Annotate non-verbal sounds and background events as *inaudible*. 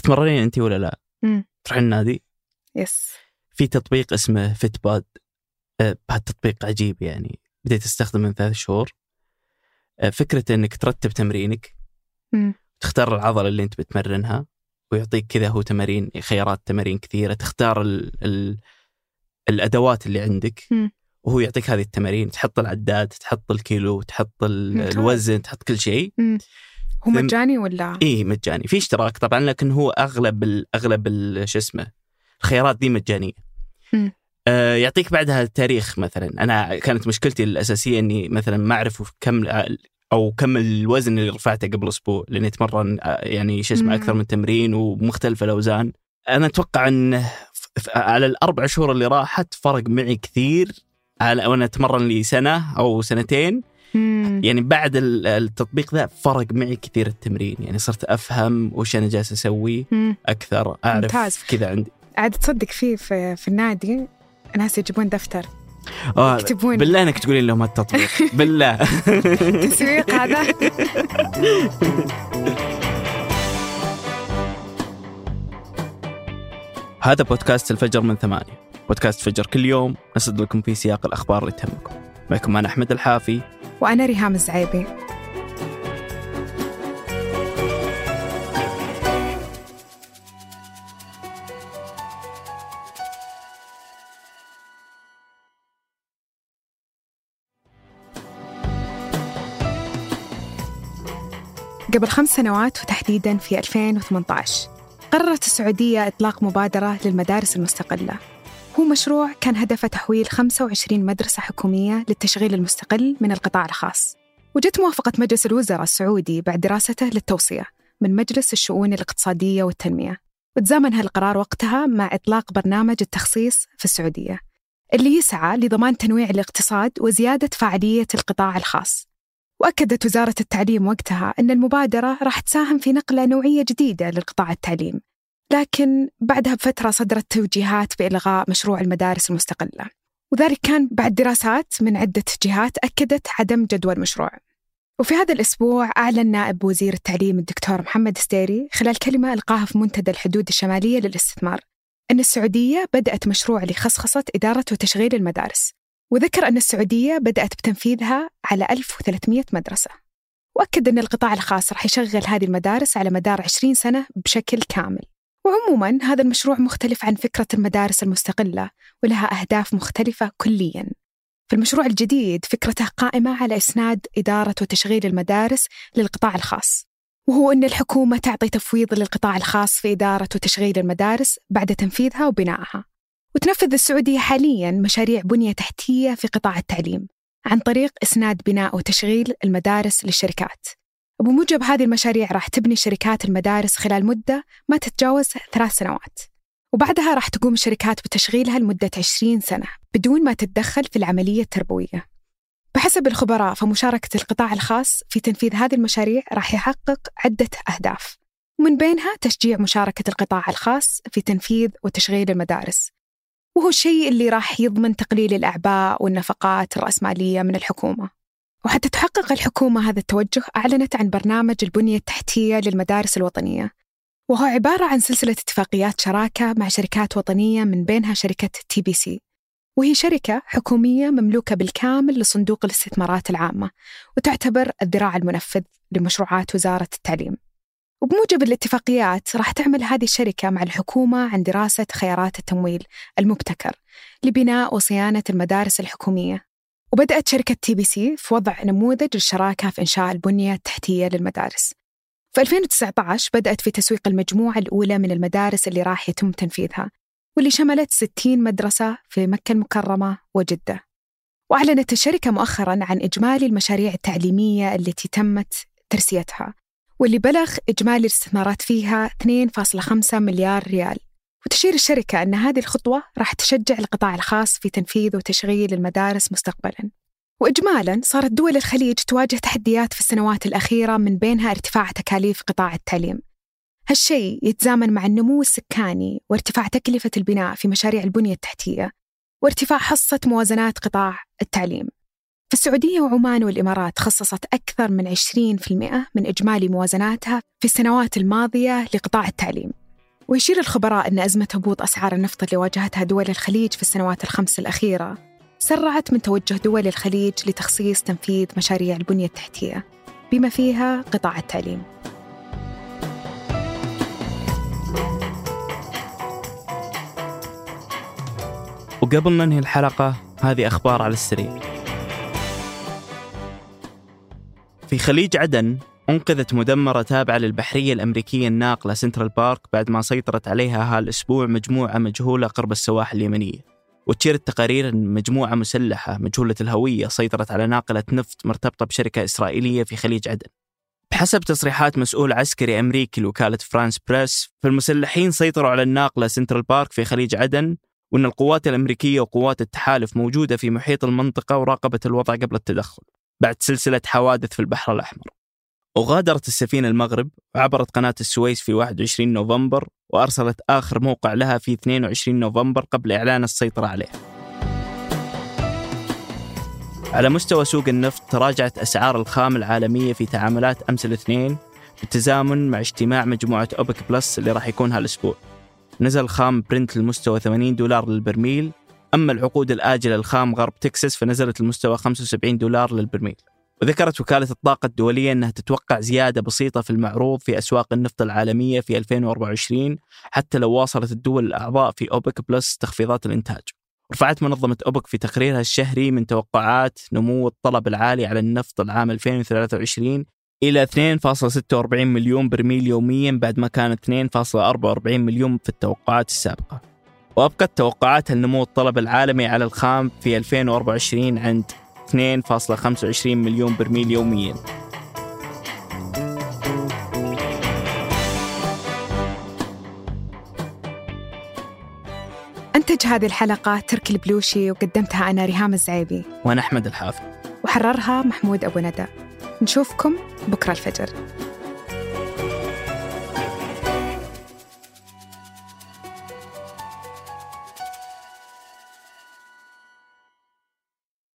تتمرنين انت ولا لا؟ تروحين النادي؟ yes في تطبيق اسمه Fitbod آه، هالتطبيق عجيب يعني. بديت أستخدمه من ثلاث شهور. آه، فكرة إنك ترتب تمرينك. مم. تختار العضلة اللي أنت بتمرنها ويعطيك كذا هو تمارين خيارات تمارين كثيرة. تختار ال ال الأدوات اللي عندك. مم. وهو يعطيك هذه التمارين. تحط العداد تحط الكيلو تحط. الوزن تحط كل شيء. هو مجاني ولا؟ اي مجاني في اشتراك طبعا لكن هو أغلب ال أغلب ال- شو اسمه الخيارات دي مجانية. آه يعطيك بعدها التاريخ مثلا أنا كانت مشكلتي الأساسية إني مثلا ما أعرف كم أو كم الوزن اللي رفعته قبل أسبوع لأني أتمرن آه، يعني شو اسمه. أكثر من تمرين ومختلف الأوزان أنا أتوقع إن ف- ف- على الأربع شهور اللي راحت فرق معي كثير على وأنا أتمرن لي سنة أو سنتين مم. يعني بعد ال- التطبيق ذا فرق معي كثير التمرين. يعني صرت أفهم وش أنا جالس أسوي. أكثر أعرف ممتاز. كذا عندي. عاد تصدق فيه في, في النادي ناس يجيبون دفتر. آه يكتبون بالله إنك تقولين لهم هالتطبيق. *laughs* بالله. *laughs* *laughs* تسويق هذا. هذا بودكاست الفجر من ثمانية. بودكاست فجر كل يوم. نسرد لكم في سياق الأخبار اللي تهمكم. معكم أنا أحمد الحافي. وأنا ريهام الزعيبي. قبل خمس سنوات وتحديدا في 2018 قررت السعودية إطلاق مبادرة للمدارس المستقلة. هو مشروع كان هدفه تحويل 25 مدرسة حكومية للتشغيل المستقل من القطاع الخاص. وجت موافقة مجلس الوزراء السعودي بعد دراسته للتوصية من مجلس الشؤون الاقتصادية والتنمية وتزامن هالقرار وقتها مع إطلاق برنامج التخصيص في السعودية اللي يسعى لضمان تنويع الاقتصاد وزيادة فاعلية القطاع الخاص. وأكدت وزارة التعليم وقتها أن المبادرة راح تساهم في نقلة نوعية جديدة للقطاع التعليم لكن بعدها بفترة صدرت توجيهات بإلغاء مشروع المدارس المستقلة. وذلك كان بعد دراسات من عدة جهات أكدت عدم جدوى المشروع وفي هذا الأسبوع أعلن نائب وزير التعليم الدكتور محمد ستيري خلال كلمة ألقاها في منتدى الحدود الشمالية للاستثمار أن السعودية بدأت مشروع لخصخصة إدارة وتشغيل المدارس وذكر أن السعودية بدأت بتنفيذها على 1300 مدرسة. وأكد أن القطاع الخاص راح يشغل هذه المدارس على مدار 20 سنة بشكل كامل. وعموما هذا المشروع مختلف عن فكرة المدارس المستقلة ولها أهداف مختلفة كليا. فالمشروع الجديد فكرته قائمة على إسناد إدارة وتشغيل المدارس للقطاع الخاص وهو أن الحكومة تعطي تفويض للقطاع الخاص في إدارة وتشغيل المدارس بعد تنفيذها وبنائها وتنفذ السعودية حاليا مشاريع بنية تحتية في قطاع التعليم عن طريق إسناد بناء وتشغيل المدارس للشركات. وبموجب هذه المشاريع راح تبني شركات المدارس خلال مدة ما تتجاوز ثلاث سنوات. وبعدها راح تقوم الشركات بتشغيلها لمدة 20 سنة بدون ما تتدخل في العملية التربوية. بحسب الخبراء فمشاركة القطاع الخاص في تنفيذ هذه المشاريع راح يحقق عدة أهداف. ومن بينها تشجيع مشاركة القطاع الخاص في تنفيذ وتشغيل المدارس. وهو الشيء اللي راح يضمن تقليل الأعباء والنفقات الرأسمالية من الحكومة. وحتى تحقق الحكومة هذا التوجه أعلنت عن برنامج البنية التحتية للمدارس الوطنية. وهو عبارة عن سلسلة اتفاقيات شراكة مع شركات وطنية من بينها شركة TBC وهي شركة حكومية مملوكة بالكامل لصندوق الاستثمارات العامة وتعتبر الذراع المنفذ لمشروعات وزارة التعليم. وبموجب الاتفاقيات راح تعمل هذه الشركة مع الحكومة عن دراسة خيارات التمويل المبتكر لبناء وصيانة المدارس الحكومية. وبدأت شركة TBC في وضع نموذج للشراكة في إنشاء البنية التحتية للمدارس. في 2019 بدأت في تسويق المجموعة الأولى من المدارس اللي راح يتم تنفيذها واللي شملت 60 مدرسة في مكة المكرمة وجدة. وأعلنت الشركة مؤخرا عن إجمالي المشاريع التعليمية التي تمت ترسيتها واللي بلغ إجمالي الاستثمارات فيها 2.5 مليار ريال. وتشير الشركة أن هذه الخطوة راح تشجع القطاع الخاص في تنفيذ وتشغيل المدارس مستقبلاً. وإجمالاً صارت دول الخليج تواجه تحديات في السنوات الأخيرة من بينها ارتفاع تكاليف قطاع التعليم. هالشيء يتزامن مع النمو السكاني وارتفاع تكلفة البناء في مشاريع البنية التحتية وارتفاع حصة موازنات قطاع التعليم. فالسعودية وعمان والإمارات خصصت أكثر من 20% من إجمالي موازناتها في السنوات الماضية لقطاع التعليم. ويشير الخبراء أن أزمة هبوط أسعار النفط اللي واجهتها دول الخليج في السنوات الخمس الأخيرة سرعت من توجه دول الخليج لتخصيص تنفيذ مشاريع البنية التحتية بما فيها قطاع التعليم. وقبل ننهي الحلقة هذه أخبار على السريع. في خليج عدن أنقذت مدمرة تابعة للبحرية الأمريكية الناقلة سنترال بارك بعد ما سيطرت عليها هالأسبوع مجموعة مجهولة قرب السواحل اليمنية. وتشير التقارير أن مجموعة مسلحة مجهولة الهوية سيطرت على ناقلة نفط مرتبطة بشركة إسرائيلية في خليج عدن. بحسب تصريحات مسؤول عسكري أمريكي لوكالة فرانس بريس فالمسلحين سيطروا على الناقلة سنترال بارك في خليج عدن وأن القوات الأمريكية وقوات التحالف موجودة في محيط المنطقة وراقبت الوضع قبل التدخل. بعد سلسلة حوادث في البحر الأحمر. وغادرت السفينة المغرب وعبرت قناة السويس في 21 نوفمبر وأرسلت آخر موقع لها في 22 نوفمبر قبل إعلان السيطرة عليه على مستوى سوق النفط تراجعت أسعار الخام العالمية في تعاملات أمس الاثنين بالتزامن مع اجتماع مجموعة أوبك بلس اللي راح يكون هالأسبوع نزل خام برنت لمستوى 80 دولار للبرميل أما العقود الآجلة الخام غرب تكساس فنزلت لمستوى 75 دولار للبرميل. وذكرت وكالة الطاقة الدولية أنها تتوقع زيادة بسيطة في المعروض في أسواق النفط العالمية في 2024 حتى لو واصلت الدول الأعضاء في أوبك بلس تخفيضات الإنتاج. رفعت منظمة أوبك في تقريرها الشهري من توقعات نمو الطلب العالي على النفط العام 2023 إلى 2.46 مليون برميل يوميا بعد ما كان 2.44 مليون في التوقعات السابقة. وأبقت توقعات النمو الطلب العالمي على الخام في 2024 عند 2.25 مليون برميل يوميا. أنتج هذه الحلقة تركي البلوشي وقدمتها أنا ريهام الزعيبي. وأنا أحمد الحافظ. وحررها محمود أبو ندى. نشوفكم بكرة الفجر.